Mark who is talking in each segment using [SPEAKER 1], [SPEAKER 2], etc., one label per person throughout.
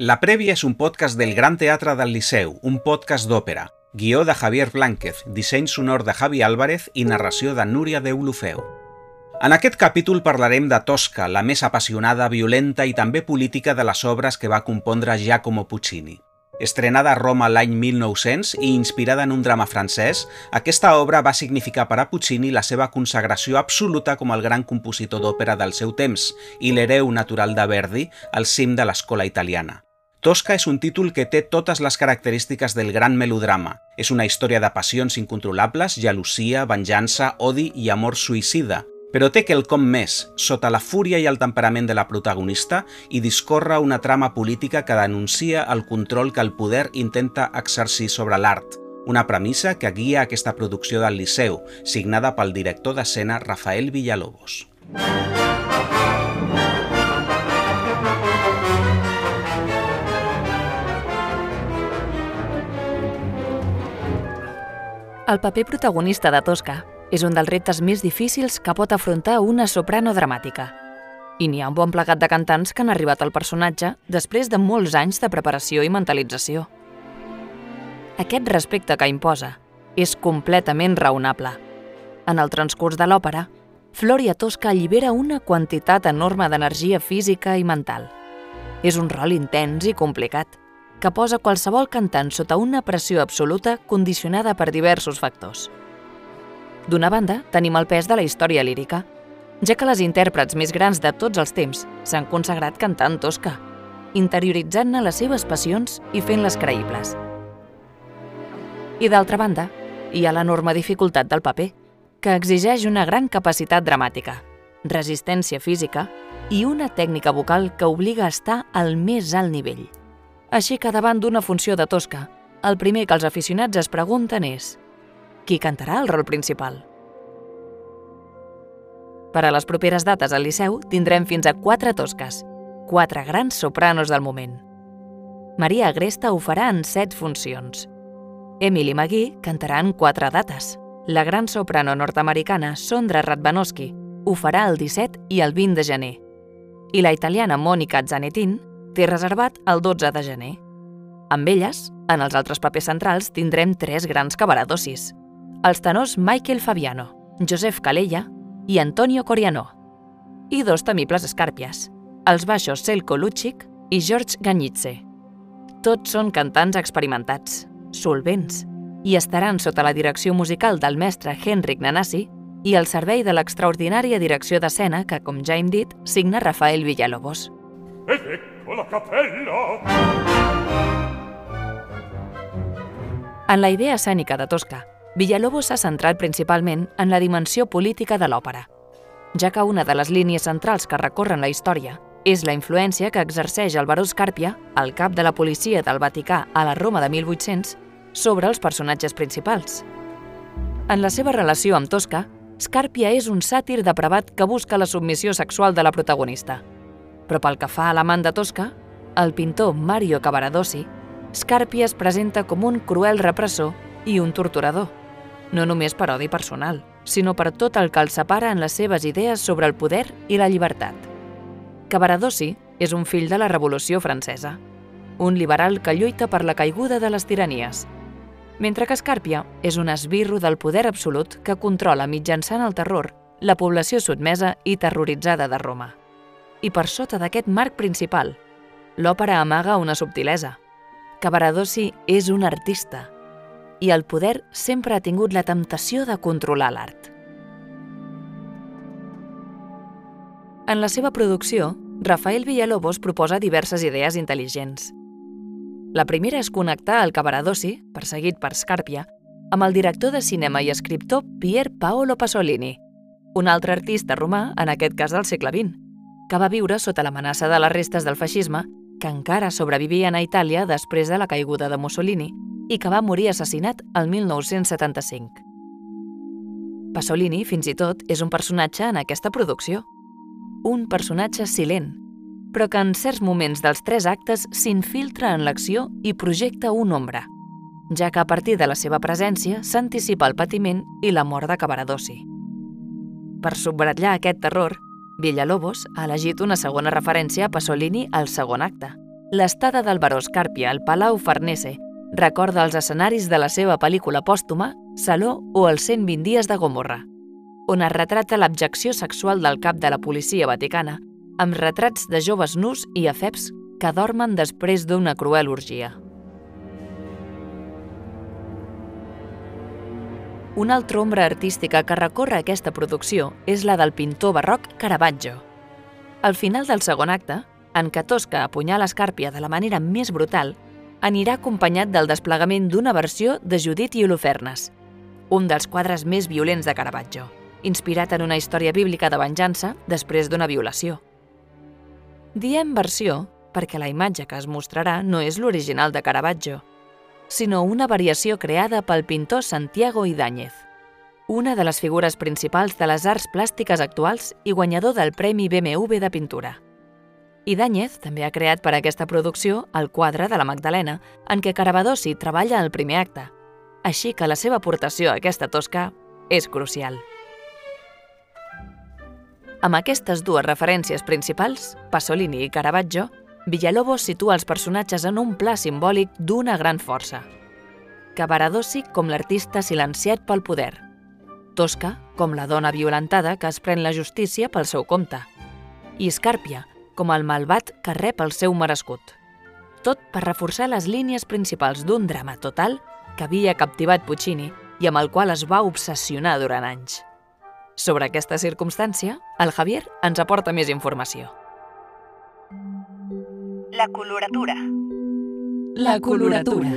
[SPEAKER 1] La Prèvia és un podcast del Gran Teatre del Liceu, un podcast d'òpera. Guió de Javier Blánquez, disseny sonor de Javi Álvarez i narració de Núria de Ulufeu. En aquest capítol parlarem de Tosca, la més apassionada, violenta i també política de les obres que va compondre Giacomo Puccini. Estrenada a Roma l'any 1900 i inspirada en un drama francès, aquesta obra va significar per a Puccini la seva consagració absoluta com el gran compositor d'òpera del seu temps i l'hereu natural de Verdi al cim de l'escola italiana. Tosca és un títol que té totes les característiques del gran melodrama. És una història de passions incontrolables, gelosia, venjança, odi i amor suïcida, però té quelcom més, sota la fúria i el temperament de la protagonista, i discorre una trama política que denuncia el control que el poder intenta exercir sobre l'art, una premissa que guia aquesta producció del Liceu, signada pel director d'escena Rafael Villalobos.
[SPEAKER 2] El paper protagonista de Tosca és un dels reptes més difícils que pot afrontar una soprano dramàtica. I n'hi ha un bon plegat de cantants que han arribat al personatge després de molts anys de preparació i mentalització. Aquest respecte que imposa és completament raonable. En el transcurs de l'òpera, Floria Tosca allibera una quantitat enorme d'energia física i mental. És un rol intens i complicat, que posa qualsevol cantant sota una pressió absoluta condicionada per diversos factors. D'una banda, tenim el pes de la història lírica, ja que les intèrprets més grans de tots els temps s'han consagrat cantant tosca, interioritzant-ne les seves passions i fent-les creïbles. I d'altra banda, hi ha l'enorme dificultat del paper, que exigeix una gran capacitat dramàtica, resistència física i una tècnica vocal que obliga a estar al més alt nivell. Així que davant d'una funció de tosca, el primer que els aficionats es pregunten és qui cantarà el rol principal. Per a les properes dates al Liceu tindrem fins a quatre tosques, quatre grans sopranos del moment. Maria Agresta ho farà en set funcions. Emily McGee cantarà en quatre dates. La gran soprano nord-americana Sondra Radvanowski ho farà el 17 i el 20 de gener. I la italiana Monica Zanetin té reservat el 12 de gener. Amb elles, en els altres papers centrals, tindrem tres grans cabaradossis els tenors Michael Fabiano, Josep Calella i Antonio Coriano, i dos temibles escàrpies, els baixos Selko Lucic i George Gagnitze. Tots són cantants experimentats, solvents, i estaran sota la direcció musical del mestre Henrik Nanasi i el servei de l'extraordinària direcció d'escena que, com ja hem dit, signa Rafael Villalobos. Ecco la capella! En la idea escènica de Tosca, Villalobos s'ha centrat principalment en la dimensió política de l'òpera, ja que una de les línies centrals que recorren la història és la influència que exerceix el baró Scarpia, el cap de la policia del Vaticà a la Roma de 1800, sobre els personatges principals. En la seva relació amb Tosca, Scarpia és un sàtir depravat que busca la submissió sexual de la protagonista. Però pel que fa a l'amant de Tosca, el pintor Mario Cavaradossi, Scarpia es presenta com un cruel repressor i un torturador no només per odi personal, sinó per tot el que el separa en les seves idees sobre el poder i la llibertat. Cavaradossi és un fill de la Revolució Francesa, un liberal que lluita per la caiguda de les tiranies, mentre que Escàrpia és un esbirro del poder absolut que controla mitjançant el terror la població sotmesa i terroritzada de Roma. I per sota d'aquest marc principal, l'òpera amaga una subtilesa. Cavaradossi és un artista, i el poder sempre ha tingut la temptació de controlar l'art. En la seva producció, Rafael Villalobos proposa diverses idees intel·ligents. La primera és connectar el Cavaradossi, perseguit per Scarpia, amb el director de cinema i escriptor Pier Paolo Pasolini, un altre artista romà, en aquest cas del segle XX, que va viure sota l'amenaça de les restes del feixisme que encara sobrevivien a Itàlia després de la caiguda de Mussolini i que va morir assassinat el 1975. Pasolini, fins i tot, és un personatge en aquesta producció. Un personatge silent, però que en certs moments dels tres actes s'infiltra en l'acció i projecta una ombra, ja que a partir de la seva presència s'anticipa el patiment i la mort de Cavaradossi. Per subratllar aquest terror, Villalobos ha elegit una segona referència a Pasolini al segon acte, l'estada del baró Escàrpia al Palau Farnese recorda els escenaris de la seva pel·lícula pòstuma Saló o els 120 dies de Gomorra, on es retrata l'abjecció sexual del cap de la policia vaticana amb retrats de joves nus i efeps que dormen després d'una cruel orgia. Una altra ombra artística que recorre aquesta producció és la del pintor barroc Caravaggio. Al final del segon acte, en què Tosca apunyala Escàrpia de la manera més brutal, anirà acompanyat del desplegament d'una versió de Judit i Holofernes, un dels quadres més violents de Caravaggio, inspirat en una història bíblica de venjança després d'una violació. Diem versió perquè la imatge que es mostrarà no és l'original de Caravaggio, sinó una variació creada pel pintor Santiago Idáñez, una de les figures principals de les arts plàstiques actuals i guanyador del Premi BMW de Pintura. Idáñez també ha creat per aquesta producció el quadre de la Magdalena, en què Caravadossi treballa al primer acte, així que la seva aportació a aquesta tosca és crucial. Amb aquestes dues referències principals, Pasolini i Caravaggio, Villalobos situa els personatges en un pla simbòlic d'una gran força. Cavaradossi com l'artista silenciat pel poder. Tosca com la dona violentada que es pren la justícia pel seu compte. I Scarpia com el malvat que rep el seu merescut. Tot per reforçar les línies principals d'un drama total que havia captivat Puccini i amb el qual es va obsessionar durant anys. Sobre aquesta circumstància, el Javier ens aporta més informació.
[SPEAKER 3] La coloratura.
[SPEAKER 2] La coloratura.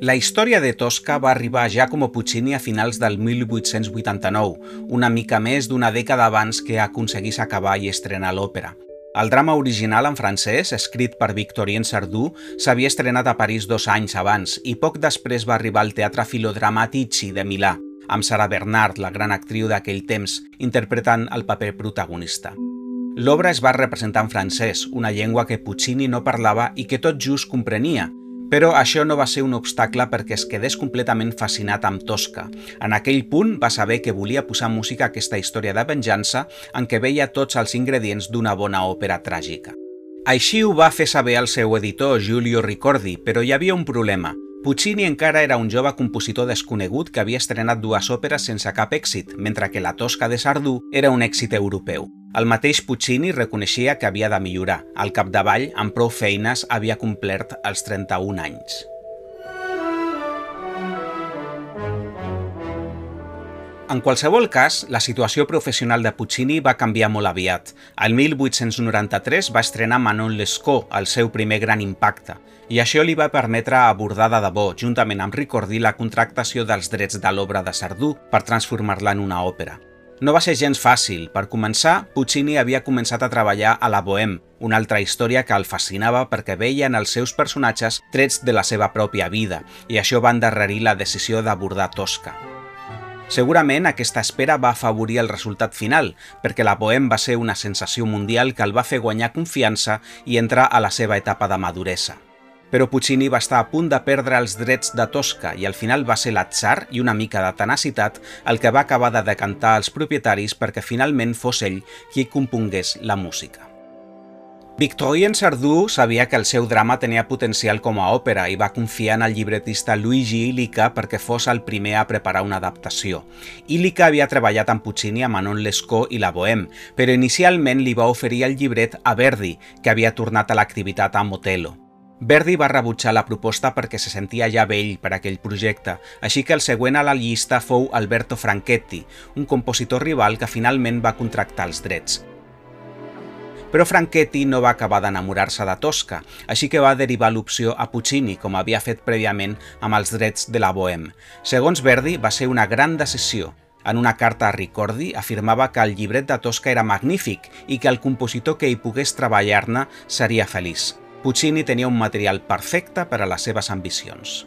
[SPEAKER 1] La història de Tosca va arribar a Giacomo Puccini a finals del 1889, una mica més d'una dècada abans que aconseguís acabar i estrenar l'òpera. El drama original en francès, escrit per Victorien Sardou, s'havia estrenat a París dos anys abans i poc després va arribar al Teatre Filodramatici de Milà, amb Sara Bernard, la gran actriu d'aquell temps, interpretant el paper protagonista. L'obra es va representar en francès, una llengua que Puccini no parlava i que tot just comprenia, però això no va ser un obstacle perquè es quedés completament fascinat amb Tosca. En aquell punt va saber que volia posar música a aquesta història de venjança en què veia tots els ingredients d'una bona òpera tràgica. Així ho va fer saber al seu editor, Giulio Ricordi, però hi havia un problema – Puccini encara era un jove compositor desconegut que havia estrenat dues òperes sense cap èxit, mentre que La Tosca de Sardú era un èxit europeu. El mateix Puccini reconeixia que havia de millorar. Al capdavall, amb prou feines, havia complert els 31 anys. En qualsevol cas, la situació professional de Puccini va canviar molt aviat. El 1893 va estrenar Manon Lescaut, el seu primer gran impacte, i això li va permetre abordar de debò, juntament amb Ricordi, la contractació dels drets de l'obra de Sardú per transformar-la en una òpera. No va ser gens fàcil. Per començar, Puccini havia començat a treballar a la Bohème, una altra història que el fascinava perquè veia en els seus personatges trets de la seva pròpia vida, i això va endarrerir la decisió d'abordar Tosca. Segurament aquesta espera va afavorir el resultat final, perquè la Bohème va ser una sensació mundial que el va fer guanyar confiança i entrar a la seva etapa de maduresa. Però Puccini va estar a punt de perdre els drets de Tosca i al final va ser l'atzar i una mica de tenacitat el que va acabar de decantar els propietaris perquè finalment fos ell qui compongués la música. Victorien Sardou sabia que el seu drama tenia potencial com a òpera i va confiar en el llibretista Luigi Illica perquè fos el primer a preparar una adaptació. Illica havia treballat amb Puccini a Manon Lescaut i la Bohème, però inicialment li va oferir el llibret a Verdi, que havia tornat a l'activitat amb Otello. Verdi va rebutjar la proposta perquè se sentia ja vell per aquell projecte, així que el següent a la llista fou Alberto Franchetti, un compositor rival que finalment va contractar els drets. Però Franchetti no va acabar d'enamorar-se de Tosca, així que va derivar l'opció a Puccini, com havia fet prèviament amb els drets de la Bohème. Segons Verdi, va ser una gran decisió. En una carta a Ricordi afirmava que el llibret de Tosca era magnífic i que el compositor que hi pogués treballar-ne seria feliç. Puccini tenia un material perfecte per a les seves ambicions.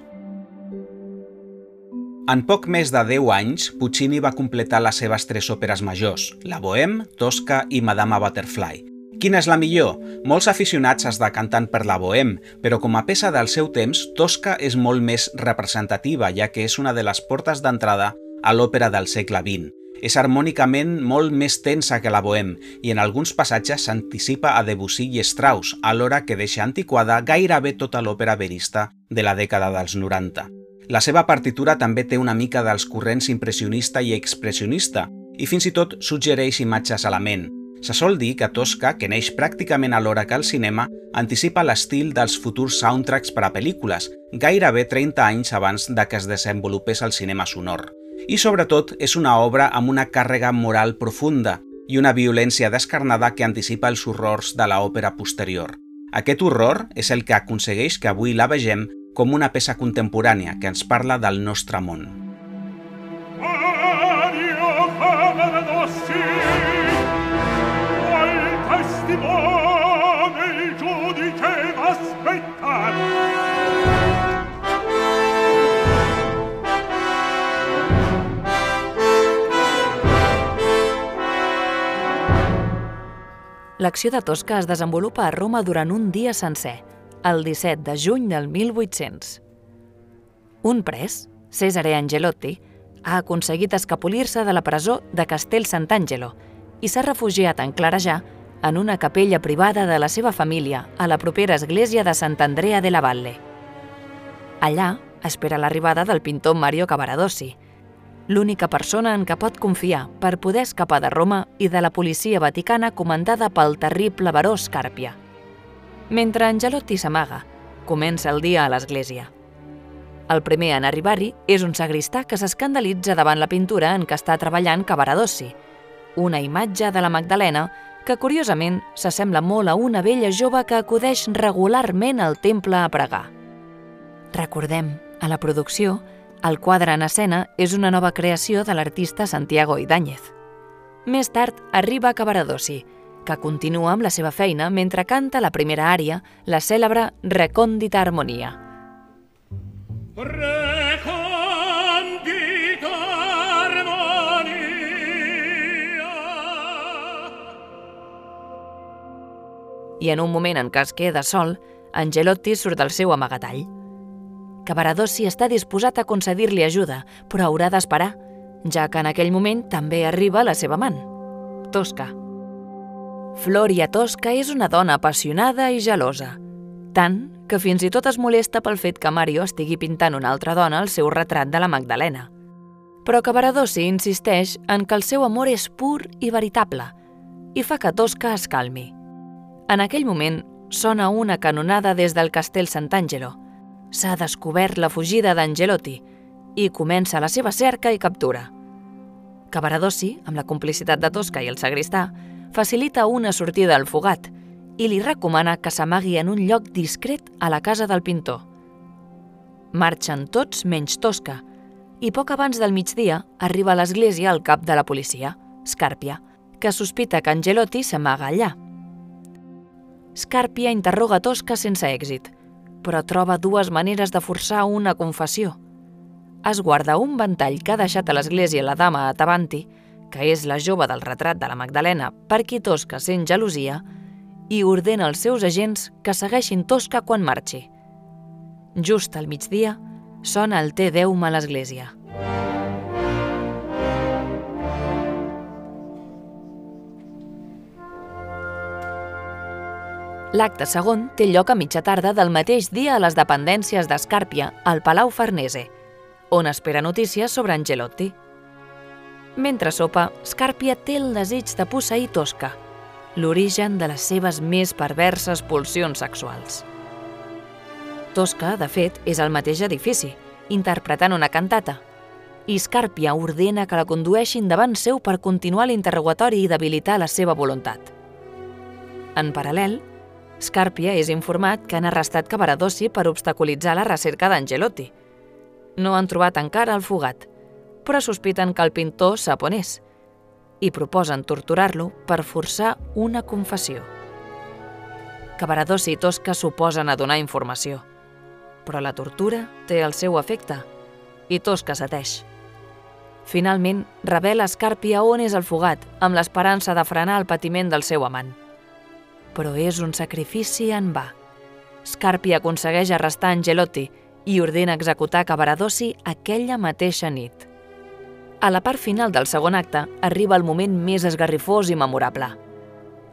[SPEAKER 1] En poc més de 10 anys, Puccini va completar les seves tres òperes majors, La Bohème, Tosca i Madama Butterfly, Quina és la millor? Molts aficionats es decanten per la Bohème, però com a peça del seu temps, Tosca és molt més representativa, ja que és una de les portes d'entrada a l'òpera del segle XX. És harmònicament molt més tensa que la Bohème i en alguns passatges s'anticipa a Debussy i Strauss, alhora que deixa antiquada gairebé tota l'òpera verista de la dècada dels 90. La seva partitura també té una mica dels corrents impressionista i expressionista, i fins i tot suggereix imatges a la ment, Se sol dir que Tosca, que neix pràcticament alhora que el cinema, anticipa l'estil dels futurs soundtracks per a pel·lícules, gairebé 30 anys abans de que es desenvolupés el cinema sonor. I sobretot és una obra amb una càrrega moral profunda i una violència descarnada que anticipa els horrors de l'òpera posterior. Aquest horror és el que aconsegueix que avui la vegem com una peça contemporània que ens parla del nostre món.
[SPEAKER 2] L'acció de Tosca es desenvolupa a Roma durant un dia sencer, el 17 de juny del 1800. Un pres, Cesare Angelotti, ha aconseguit escapolir-se de la presó de Castel Sant'Angelo i s'ha refugiat en clarejar en una capella privada de la seva família a la propera església de Sant'Andrea de la Valle. Allà espera l'arribada del pintor Mario Cavaradossi, l'única persona en què pot confiar per poder escapar de Roma i de la policia vaticana comandada pel terrible baró Scarpia. Mentre Angelotti s'amaga, comença el dia a l'església. El primer en arribar-hi és un sagristà que s'escandalitza davant la pintura en què està treballant Cavaradossi, una imatge de la Magdalena que curiosament s'assembla molt a una vella jove que acudeix regularment al temple a pregar. Recordem, a la producció, el quadre en escena és una nova creació de l'artista Santiago Idáñez. Més tard arriba Cavaradossi, que continua amb la seva feina mentre canta la primera ària, la cèlebre Recòndita Harmonia. Recòndita Harmonia I en un moment en què es queda sol, Angelotti surt del seu amagatall que Baradossi està disposat a concedir-li ajuda, però haurà d'esperar, ja que en aquell moment també arriba la seva amant, Tosca. Floria Tosca és una dona apassionada i gelosa, tant que fins i tot es molesta pel fet que Mario estigui pintant una altra dona al seu retrat de la Magdalena. Però que Baradossi insisteix en que el seu amor és pur i veritable i fa que Tosca es calmi. En aquell moment sona una canonada des del castell Sant'Angelo, s'ha descobert la fugida d'Angelotti i comença la seva cerca i captura. Cavaradossi, amb la complicitat de Tosca i el sagristà, facilita una sortida al fugat i li recomana que s'amagui en un lloc discret a la casa del pintor. Marxen tots menys Tosca i poc abans del migdia arriba a l'església el cap de la policia, Scarpia, que sospita que Angelotti s'amaga allà. Scarpia interroga Tosca sense èxit – però troba dues maneres de forçar una confessió. Es guarda un ventall que ha deixat a l'església la dama Atavanti, que és la jove del retrat de la Magdalena per qui Tosca sent gelosia, i ordena als seus agents que segueixin Tosca quan marxi. Just al migdia, sona el Te Deum a l'església. L'acte segon té lloc a mitja tarda del mateix dia a les dependències d'Escàrpia, al Palau Farnese, on espera notícies sobre Angelotti. Mentre sopa, Scarpia té el desig de posseir Tosca, l'origen de les seves més perverses pulsions sexuals. Tosca, de fet, és al mateix edifici, interpretant una cantata, i Scarpia ordena que la condueixin davant seu per continuar l'interrogatori i debilitar la seva voluntat. En paral·lel, Scarpia és informat que han arrestat Cavaradossi per obstaculitzar la recerca d'Angelotti. No han trobat encara el fugat, però sospiten que el pintor sap on és i proposen torturar-lo per forçar una confessió. Cavaradossi i Tosca suposen a donar informació, però la tortura té el seu efecte i Tosca cedeix. Finalment, revela Scarpia on és el fugat, amb l'esperança de frenar el patiment del seu amant però és un sacrifici en va. Scarpi aconsegueix arrestar Angelotti i ordena executar Cavaradossi aquella mateixa nit. A la part final del segon acte arriba el moment més esgarrifós i memorable.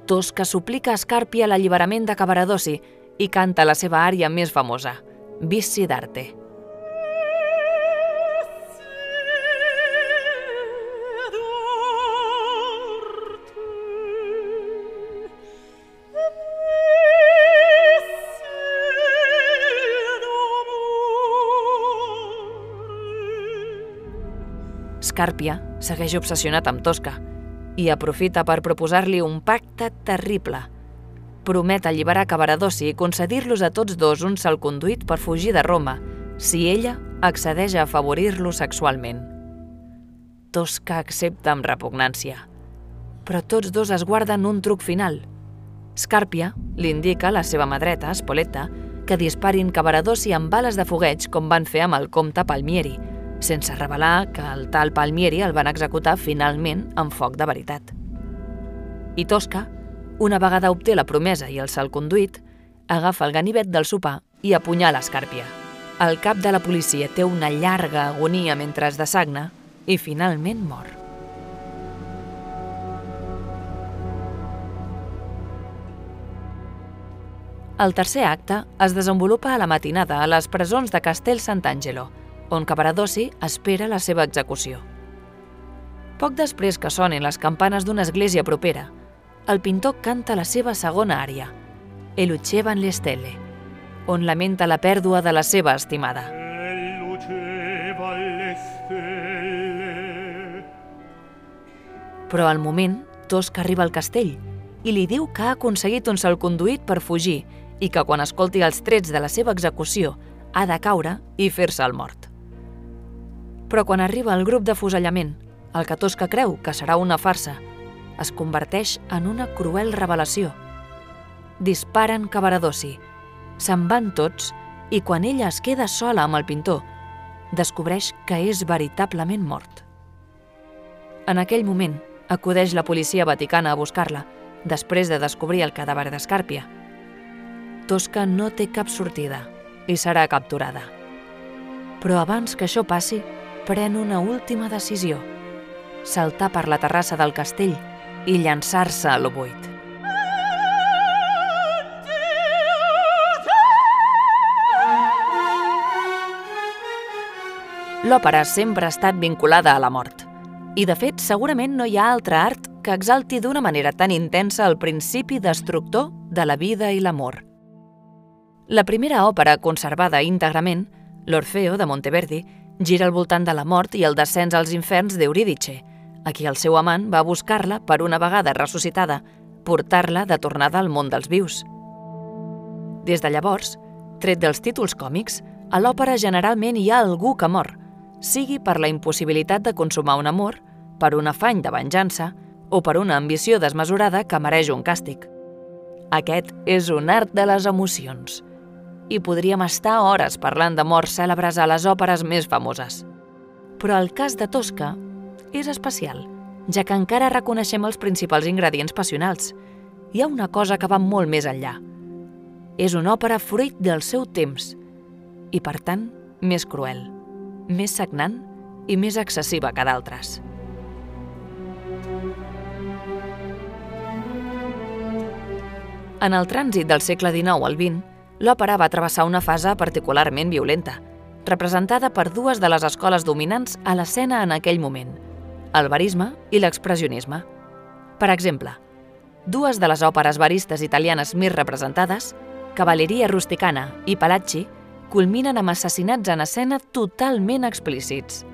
[SPEAKER 2] Tosca suplica a Scarpia l'alliberament de Cavaradossi i canta la seva ària més famosa, Vici d'Arte. Scarpia segueix obsessionat amb Tosca i aprofita per proposar-li un pacte terrible. Promet alliberar Cavaradossi i concedir-los a tots dos un salconduit per fugir de Roma si ella accedeix a afavorir-lo sexualment. Tosca accepta amb repugnància, però tots dos es guarden un truc final. Scarpia li indica a la seva mà dreta, Spoletta, que disparin Cavaradossi amb bales de fogueig com van fer amb el comte Palmieri, sense revelar que el tal Palmieri el van executar finalment amb foc de veritat. I Tosca, una vegada obté la promesa i el salconduit, agafa el ganivet del sopar i apunyala Escàrpia. El cap de la policia té una llarga agonia mentre es dessagna i finalment mor. El tercer acte es desenvolupa a la matinada a les presons de Castel Sant'Angelo, on Cavaradossi espera la seva execució. Poc després que sonin les campanes d'una església propera, el pintor canta la seva segona ària, El Uccevan le stelle, on lamenta la pèrdua de la seva estimada. Però al moment, Tosca arriba al castell i li diu que ha aconseguit un salconduit per fugir i que quan escolti els trets de la seva execució ha de caure i fer-se el mort. Però quan arriba el grup de fusellament, el que Tosca creu que serà una farsa, es converteix en una cruel revelació. Disparen Cavaradossi, se'n van tots i quan ella es queda sola amb el pintor, descobreix que és veritablement mort. En aquell moment, acudeix la policia vaticana a buscar-la, després de descobrir el cadàver d'Escàrpia. Tosca no té cap sortida i serà capturada. Però abans que això passi, pren una última decisió, saltar per la terrassa del castell i llançar-se a lo buit. L'òpera sempre ha estat vinculada a la mort. I, de fet, segurament no hi ha altre art que exalti d'una manera tan intensa el principi destructor de la vida i l'amor. La primera òpera conservada íntegrament, l'Orfeo de Monteverdi, gira al voltant de la mort i el descens als inferns d'Eurídice, a qui el seu amant va buscar-la per una vegada ressuscitada, portar-la de tornada al món dels vius. Des de llavors, tret dels títols còmics, a l'òpera generalment hi ha algú que mor, sigui per la impossibilitat de consumar un amor, per un afany de venjança o per una ambició desmesurada que mereix un càstig. Aquest és un art de les emocions – i podríem estar hores parlant de morts cèlebres a les òperes més famoses. Però el cas de Tosca és especial, ja que encara reconeixem els principals ingredients passionals. Hi ha una cosa que va molt més enllà. És una òpera fruit del seu temps i, per tant, més cruel, més sagnant i més excessiva que d'altres. En el trànsit del segle XIX al XX, l'òpera va travessar una fase particularment violenta, representada per dues de les escoles dominants a l'escena en aquell moment, el verisme i l'expressionisme. Per exemple, dues de les òperes veristes italianes més representades, Cavalleria rusticana i Palacci, culminen amb assassinats en escena totalment explícits.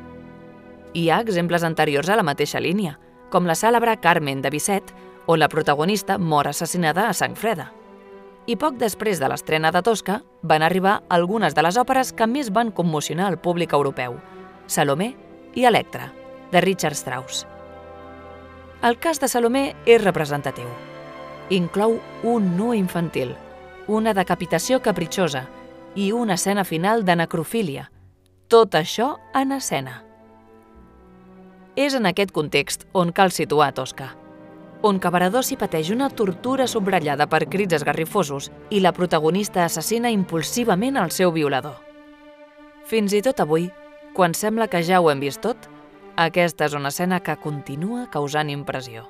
[SPEAKER 2] Hi ha exemples anteriors a la mateixa línia, com la cèlebre Carmen de Bisset, on la protagonista mor assassinada a sang freda i poc després de l'estrena de Tosca van arribar algunes de les òperes que més van commocionar el públic europeu, Salomé i Electra, de Richard Strauss. El cas de Salomé és representatiu. Inclou un nu infantil, una decapitació capritxosa i una escena final de necrofília. Tot això en escena. És en aquest context on cal situar Tosca on Cavaradossi pateix una tortura subratllada per crits esgarrifosos i la protagonista assassina impulsivament el seu violador. Fins i tot avui, quan sembla que ja ho hem vist tot, Aquesta és una escena que continua causant impressió.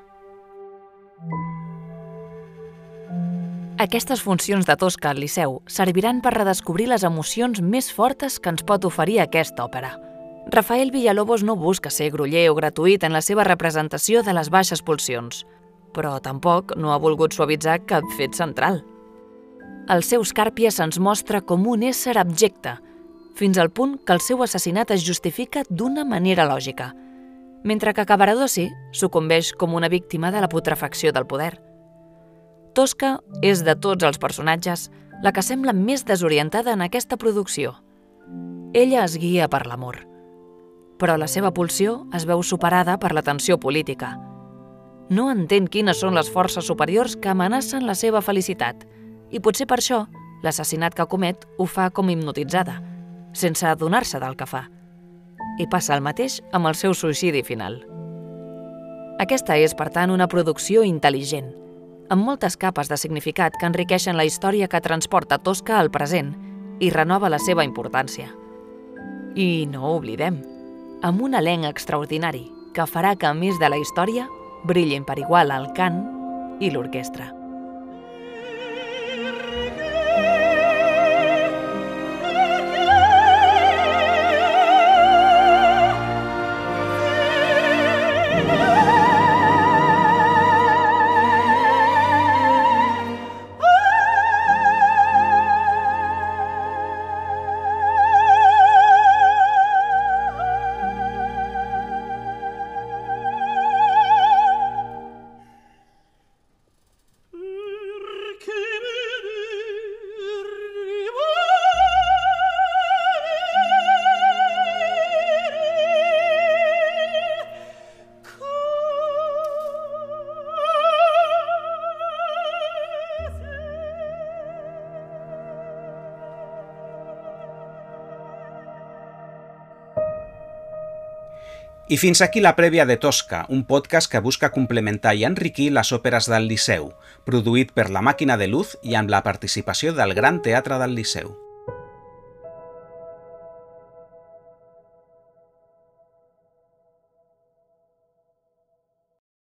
[SPEAKER 2] Aquestes funcions de Tosca al Liceu serviran per redescobrir les emocions més fortes que ens pot oferir aquesta òpera. Rafael Villalobos no busca ser groller o gratuït en la seva representació de les baixes pulsions, però tampoc no ha volgut suavitzar cap fet central. El seu Escàrpia se'ns mostra com un ésser abjecte, fins al punt que el seu assassinat es justifica d'una manera lògica, mentre que Cavaradossi sucumbeix com una víctima de la putrefacció del poder – Tosca és de tots els personatges la que sembla més desorientada en aquesta producció. Ella es guia per l'amor, però la seva pulsió es veu superada per la tensió política. No entén quines són les forces superiors que amenacen la seva felicitat i potser per això l'assassinat que comet ho fa com hipnotitzada, sense adonar-se del que fa. I passa el mateix amb el seu suïcidi final. Aquesta és, per tant, una producció intel·ligent – amb moltes capes de significat que enriqueixen la història que transporta Tosca al present i renova la seva importància. I no oblidem, amb un elenc extraordinari que farà que, a més de la història, brillin per igual el cant i l'orquestra.
[SPEAKER 1] I fins aquí la prèvia de Tosca, un podcast que busca complementar i enriquir les òperes del Liceu, produït per La Màquina de Luz i amb la participació del Gran Teatre del Liceu.